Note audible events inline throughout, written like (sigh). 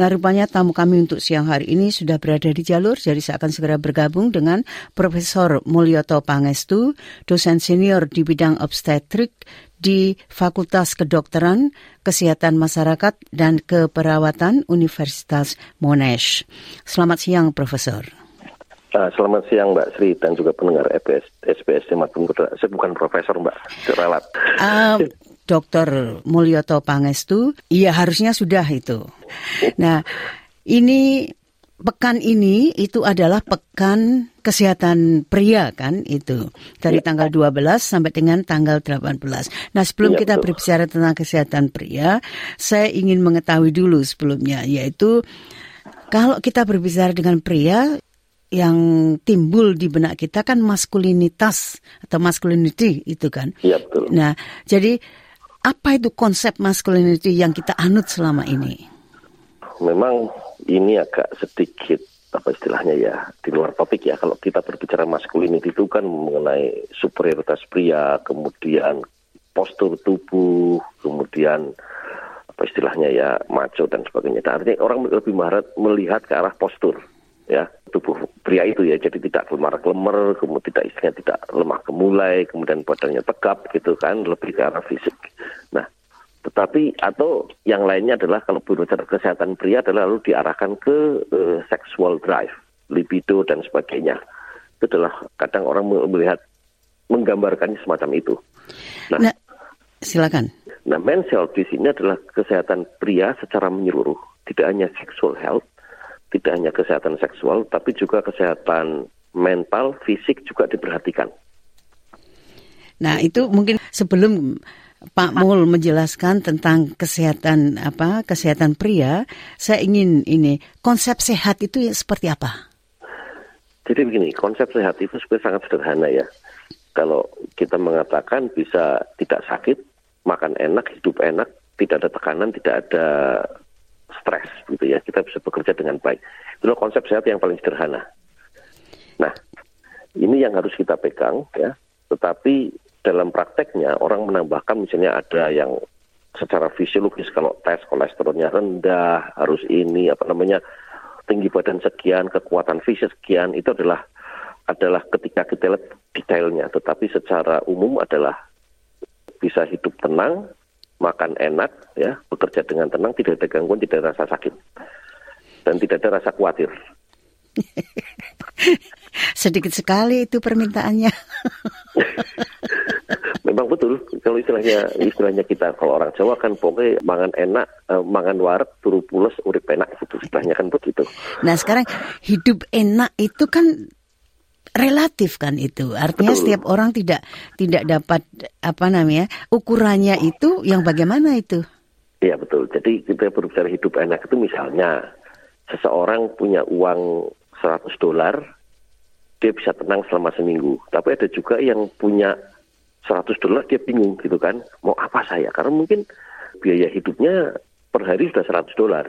Nah rupanya tamu kami untuk siang hari ini sudah berada di jalur, jadi saya akan segera bergabung dengan Profesor Mulyoto Pangestu, dosen senior di bidang obstetrik di Fakultas Kedokteran, Kesehatan Masyarakat, dan Keperawatan Universitas Monash. Selamat siang, Profesor. Uh, selamat siang Mbak Sri dan juga pendengar SBS, SBS Saya bukan profesor Mbak, relat. Uh, Dr. Mulyoto Pangestu, iya harusnya sudah itu. Nah, ini pekan ini itu adalah pekan kesehatan pria kan itu dari ya. tanggal 12 sampai dengan tanggal 18. Nah, sebelum ya, kita betul. berbicara tentang kesehatan pria, saya ingin mengetahui dulu sebelumnya yaitu kalau kita berbicara dengan pria yang timbul di benak kita kan maskulinitas atau masculinity itu kan. Iya betul. Nah, jadi apa itu konsep masculinity yang kita anut selama ini? Memang ini agak sedikit apa istilahnya ya di luar topik ya. Kalau kita berbicara masculinity itu kan mengenai superioritas pria kemudian postur tubuh kemudian apa istilahnya ya maco dan sebagainya. Nah, artinya orang lebih melihat ke arah postur ya tubuh pria itu ya jadi tidak lemar lemer kemudian tidak istilahnya tidak lemah gemulai kemudian badannya tegap gitu kan lebih ke arah fisik. Nah tetapi atau yang lainnya adalah kalau berbicara kesehatan pria adalah lalu diarahkan ke uh, sexual drive libido dan sebagainya. Itu adalah kadang orang melihat menggambarkannya semacam itu. Nah, nah silakan. nah men's health di sini adalah kesehatan pria secara menyeluruh tidak hanya sexual health tidak hanya kesehatan seksual, tapi juga kesehatan mental, fisik juga diperhatikan. Nah, itu mungkin sebelum Pak Mul menjelaskan tentang kesehatan apa kesehatan pria, saya ingin ini konsep sehat itu seperti apa? Jadi begini, konsep sehat itu sebenarnya sangat sederhana ya. Kalau kita mengatakan bisa tidak sakit, makan enak, hidup enak, tidak ada tekanan, tidak ada stres gitu ya. Kita bisa bekerja dengan baik. Itulah konsep sehat yang paling sederhana. Nah ini yang harus kita pegang ya. Tetapi dalam prakteknya orang menambahkan misalnya ada yang secara fisiologis kalau tes kolesterolnya rendah harus ini apa namanya tinggi badan sekian kekuatan fisik sekian itu adalah adalah ketika kita lihat detailnya. Tetapi secara umum adalah bisa hidup tenang makan enak, ya, bekerja dengan tenang, tidak ada gangguan, tidak ada rasa sakit, dan tidak ada rasa khawatir. (laughs) Sedikit sekali itu permintaannya. (laughs) Memang betul kalau istilahnya istilahnya kita kalau orang Jawa kan pokoknya mangan enak, eh, mangan warak, turu pules, urip enak gitu istilahnya kan begitu. Nah sekarang hidup enak itu kan relatif kan itu. Artinya Betul. setiap orang tidak tidak dapat apa namanya ukurannya itu yang bagaimana itu? Iya betul. Jadi kita berbicara hidup enak itu misalnya seseorang punya uang 100 dolar, dia bisa tenang selama seminggu. Tapi ada juga yang punya 100 dolar dia bingung gitu kan, mau apa saya? Karena mungkin biaya hidupnya per hari sudah 100 dolar.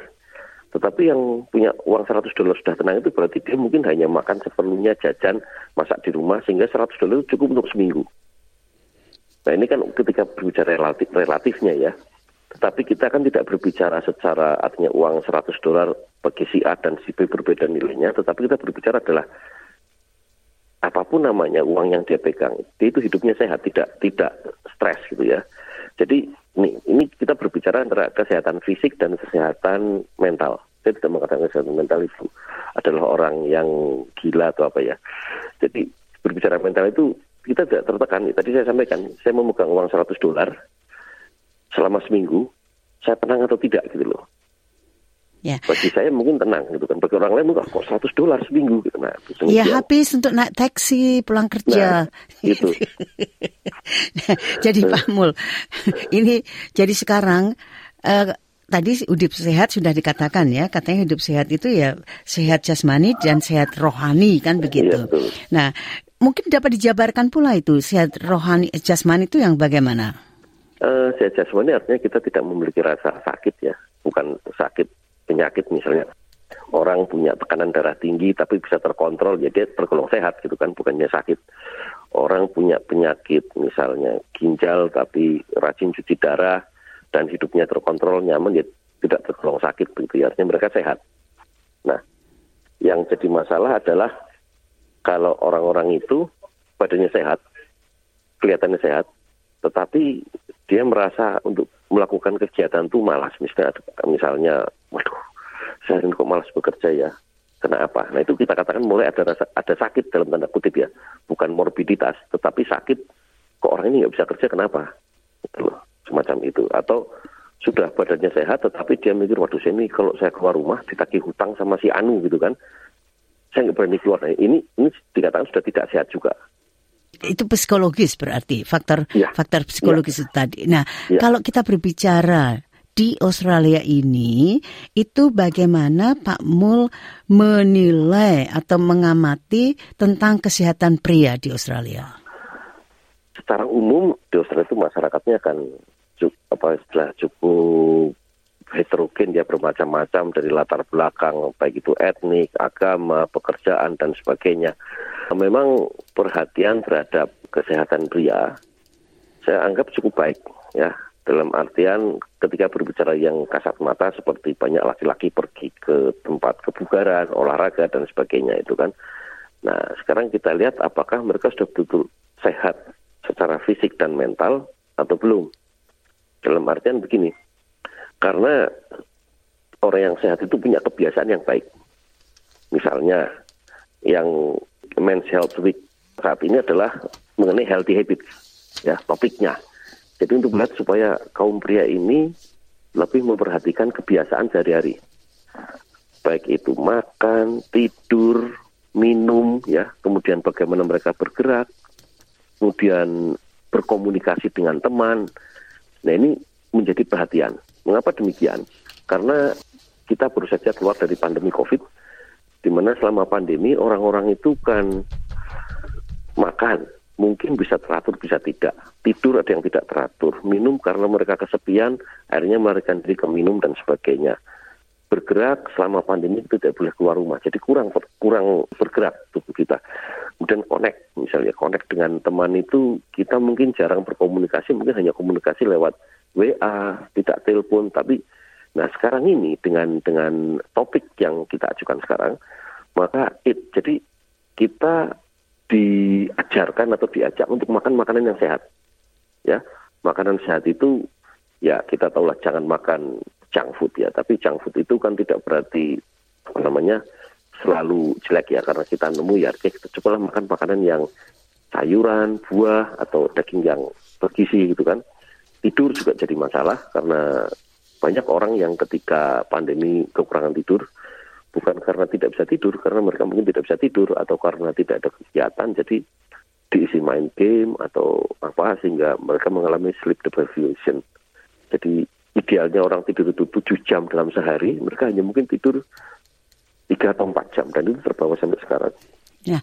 Tetapi yang punya uang 100 dolar sudah tenang itu berarti dia mungkin hanya makan seperlunya jajan, masak di rumah, sehingga 100 dolar itu cukup untuk seminggu. Nah ini kan ketika berbicara relatif, relatifnya ya. Tetapi kita kan tidak berbicara secara artinya uang 100 dolar bagi si A dan si B berbeda nilainya, tetapi kita berbicara adalah apa pun namanya uang yang dia pegang, dia itu hidupnya sehat, tidak tidak stres gitu ya. Jadi ini, ini kita berbicara antara kesehatan fisik dan kesehatan mental. Saya tidak mengatakan kesehatan mental itu adalah orang yang gila atau apa ya. Jadi berbicara mental itu kita tidak tertekan. Tadi saya sampaikan, saya memegang uang 100 dolar selama seminggu, saya tenang atau tidak gitu loh. Ya. Bagi saya mungkin tenang gitu kan. Bagi orang lain mungkin kok 100 dolar seminggu gitu. Nah, ya habis untuk naik taksi pulang kerja. Nah, itu. (laughs) jadi Pak Mul, (laughs) ini jadi sekarang uh, tadi hidup sehat sudah dikatakan ya, katanya hidup sehat itu ya sehat jasmani dan sehat rohani kan begitu. Iya, nah, mungkin dapat dijabarkan pula itu sehat rohani jasmani itu yang bagaimana? Uh, sehat jasmani artinya kita tidak memiliki rasa sakit ya, bukan sakit penyakit misalnya orang punya tekanan darah tinggi tapi bisa terkontrol ya dia tergolong sehat gitu kan bukannya sakit orang punya penyakit misalnya ginjal tapi rajin cuci darah dan hidupnya terkontrol nyaman ya tidak tergolong sakit begitu ya artinya mereka sehat. Nah yang jadi masalah adalah kalau orang-orang itu badannya sehat kelihatannya sehat tetapi dia merasa untuk melakukan kegiatan itu malas. Misalnya misalnya waduh saya kok malas bekerja ya kenapa nah itu kita katakan mulai ada rasa ada sakit dalam tanda kutip ya. Bukan morbiditas tetapi sakit. Kok orang ini nggak bisa kerja kenapa? Itu loh semacam itu atau sudah badannya sehat tetapi dia mikir waduh saya ini kalau saya keluar rumah ditagih hutang sama si Anu gitu kan saya nggak berani keluar nah, ini ini dikatakan sudah tidak sehat juga itu psikologis berarti faktor ya. faktor psikologis ya. itu tadi. Nah, ya. kalau kita berbicara di Australia ini itu bagaimana Pak Mul menilai atau mengamati tentang kesehatan pria di Australia? Secara umum di Australia itu masyarakatnya akan cukup, apa istilah cukup heterogen ya bermacam-macam dari latar belakang baik itu etnik, agama, pekerjaan dan sebagainya. Memang perhatian terhadap kesehatan pria saya anggap cukup baik ya dalam artian ketika berbicara yang kasat mata seperti banyak laki-laki pergi ke tempat kebugaran, olahraga dan sebagainya itu kan. Nah sekarang kita lihat apakah mereka sudah betul-betul sehat secara fisik dan mental atau belum. Dalam artian begini, karena orang yang sehat itu punya kebiasaan yang baik. Misalnya yang Men's Health Week saat ini adalah mengenai healthy habits, ya topiknya. Jadi untuk melihat supaya kaum pria ini lebih memperhatikan kebiasaan sehari-hari. Baik itu makan, tidur, minum, ya, kemudian bagaimana mereka bergerak, kemudian berkomunikasi dengan teman. Nah ini menjadi perhatian. Mengapa demikian? Karena kita baru saja keluar dari pandemi COVID, di mana selama pandemi orang-orang itu kan makan, mungkin bisa teratur, bisa tidak. Tidur ada yang tidak teratur. Minum karena mereka kesepian, akhirnya melarikan diri ke minum dan sebagainya. Bergerak selama pandemi itu tidak boleh keluar rumah, jadi kurang kurang bergerak tubuh kita. Kemudian connect, misalnya connect dengan teman itu kita mungkin jarang berkomunikasi, mungkin hanya komunikasi lewat WA, tidak telepon, tapi nah sekarang ini dengan dengan topik yang kita ajukan sekarang, maka it, jadi kita diajarkan atau diajak untuk makan makanan yang sehat. Ya, makanan sehat itu ya kita tahulah jangan makan junk food ya, tapi junk food itu kan tidak berarti apa namanya selalu jelek ya karena kita nemu ya kita cobalah makan makanan yang sayuran, buah atau daging yang bergizi gitu kan. Tidur juga jadi masalah karena banyak orang yang ketika pandemi kekurangan tidur bukan karena tidak bisa tidur, karena mereka mungkin tidak bisa tidur atau karena tidak ada kegiatan, jadi diisi main game atau apa sehingga mereka mengalami sleep deprivation. Jadi idealnya orang tidur itu 7 jam dalam sehari, mereka hanya mungkin tidur 3 atau 4 jam dan itu terbawa sampai sekarang. Ya,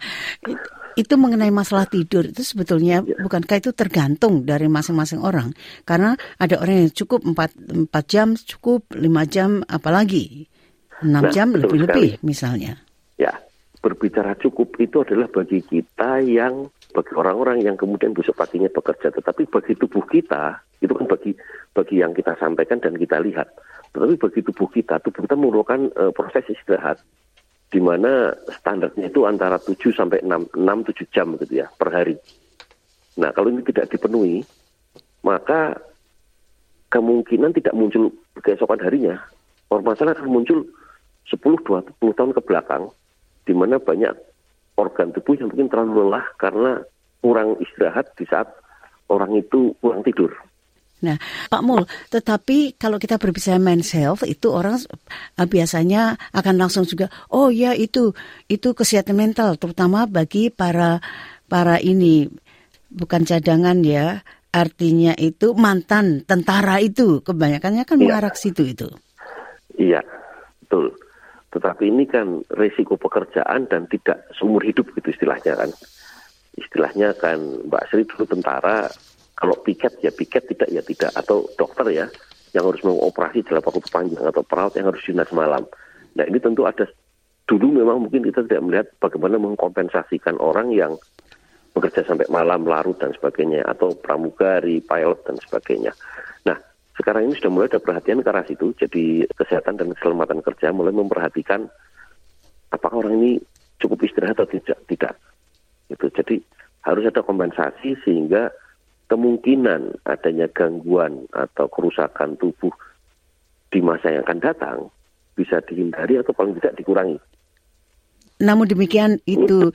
itu mengenai masalah tidur itu sebetulnya ya. bukankah itu tergantung dari masing-masing orang? Karena ada orang yang cukup 4, 4 jam, cukup 5 jam, apalagi 6 nah, jam lebih-lebih misalnya. Ya, berbicara cukup itu adalah bagi kita yang bagi orang-orang yang kemudian besok paginya bekerja, tetapi bagi tubuh kita itu kan bagi bagi yang kita sampaikan dan kita lihat. Tetapi bagi tubuh kita, tubuh kita memerlukan uh, proses istirahat di mana standarnya itu antara 7 sampai 6 6 7 jam gitu ya per hari. Nah, kalau ini tidak dipenuhi, maka kemungkinan tidak muncul keesokan harinya. Permasalahan akan muncul 10-20 tahun ke belakang, di mana banyak organ tubuh yang mungkin terlalu lelah karena kurang istirahat di saat orang itu kurang tidur. Nah, Pak Mul, tetapi kalau kita berbicara men's health itu orang uh, biasanya akan langsung juga, oh ya itu itu kesehatan mental, terutama bagi para para ini bukan cadangan ya, artinya itu mantan tentara itu kebanyakannya kan ya. mengarah situ itu. Iya, betul. Tetapi ini kan resiko pekerjaan dan tidak seumur hidup gitu istilahnya kan. Istilahnya kan Mbak Sri dulu tentara kalau piket ya piket, tidak ya tidak. Atau dokter ya, yang harus mengoperasi dalam waktu panjang. Atau perawat yang harus dinas malam. Nah ini tentu ada, dulu memang mungkin kita tidak melihat bagaimana mengkompensasikan orang yang bekerja sampai malam, larut dan sebagainya. Atau pramugari, pilot dan sebagainya. Nah sekarang ini sudah mulai ada perhatian ke arah situ. Jadi kesehatan dan keselamatan kerja mulai memperhatikan apakah orang ini cukup istirahat atau tidak. Tidak. Itu. Jadi harus ada kompensasi sehingga kemungkinan adanya gangguan atau kerusakan tubuh di masa yang akan datang bisa dihindari atau paling tidak dikurangi. Namun demikian itu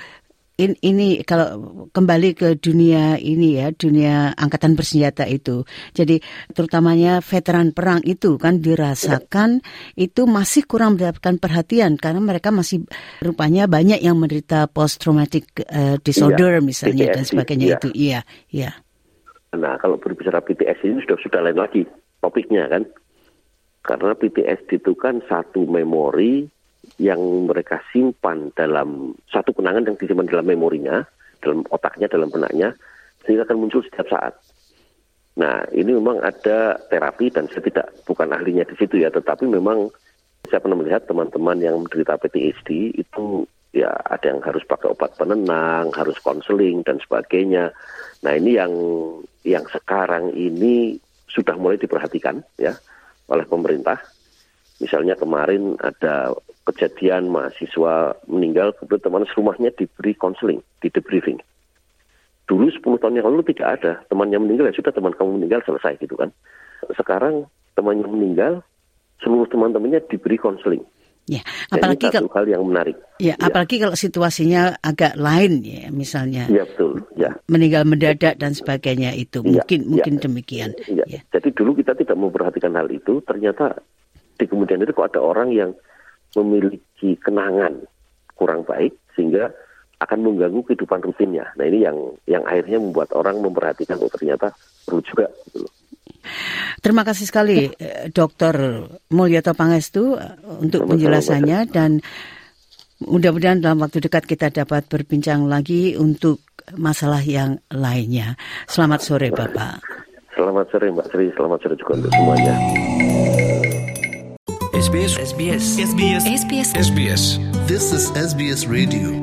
in, ini kalau kembali ke dunia ini ya dunia angkatan bersenjata itu jadi terutamanya veteran perang itu kan dirasakan itu masih kurang mendapatkan perhatian karena mereka masih rupanya banyak yang menderita post traumatic uh, disorder ya, misalnya PTSD, dan sebagainya ya. itu iya iya Nah, kalau berbicara PTSD ini sudah sudah lain lagi topiknya kan. Karena PTSD itu kan satu memori yang mereka simpan dalam satu kenangan yang disimpan dalam memorinya, dalam otaknya, dalam benaknya, sehingga akan muncul setiap saat. Nah, ini memang ada terapi dan saya tidak bukan ahlinya di situ ya, tetapi memang saya pernah melihat teman-teman yang menderita PTSD itu ya ada yang harus pakai obat penenang, harus konseling dan sebagainya. Nah ini yang yang sekarang ini sudah mulai diperhatikan ya oleh pemerintah. Misalnya kemarin ada kejadian mahasiswa meninggal, kemudian teman rumahnya diberi konseling, di debriefing. Dulu 10 tahun yang lalu tidak ada, temannya meninggal ya sudah teman kamu meninggal selesai gitu kan. Sekarang temannya meninggal, seluruh teman-temannya diberi konseling. Ya, apalagi kalau hal yang menarik. Ya, ya, apalagi kalau situasinya agak lain ya, misalnya. Ya betul, ya. Meninggal mendadak dan sebagainya itu ya, mungkin ya, mungkin demikian. Ya. ya. Jadi dulu kita tidak memperhatikan hal itu, ternyata di kemudian itu kok ada orang yang memiliki kenangan kurang baik sehingga akan mengganggu kehidupan rutinnya. Nah ini yang yang akhirnya membuat orang memperhatikan oh ternyata perlu juga gitu loh. Terima kasih sekali eh, Dr. Mulyato Pangestu eh, untuk penjelasannya dan mudah-mudahan dalam waktu dekat kita dapat berbincang lagi untuk masalah yang lainnya. Selamat sore Bapak. Selamat sore Mbak Sri, selamat sore juga untuk semuanya. SBS SBS SBS SBS SBS This is SBS Radio.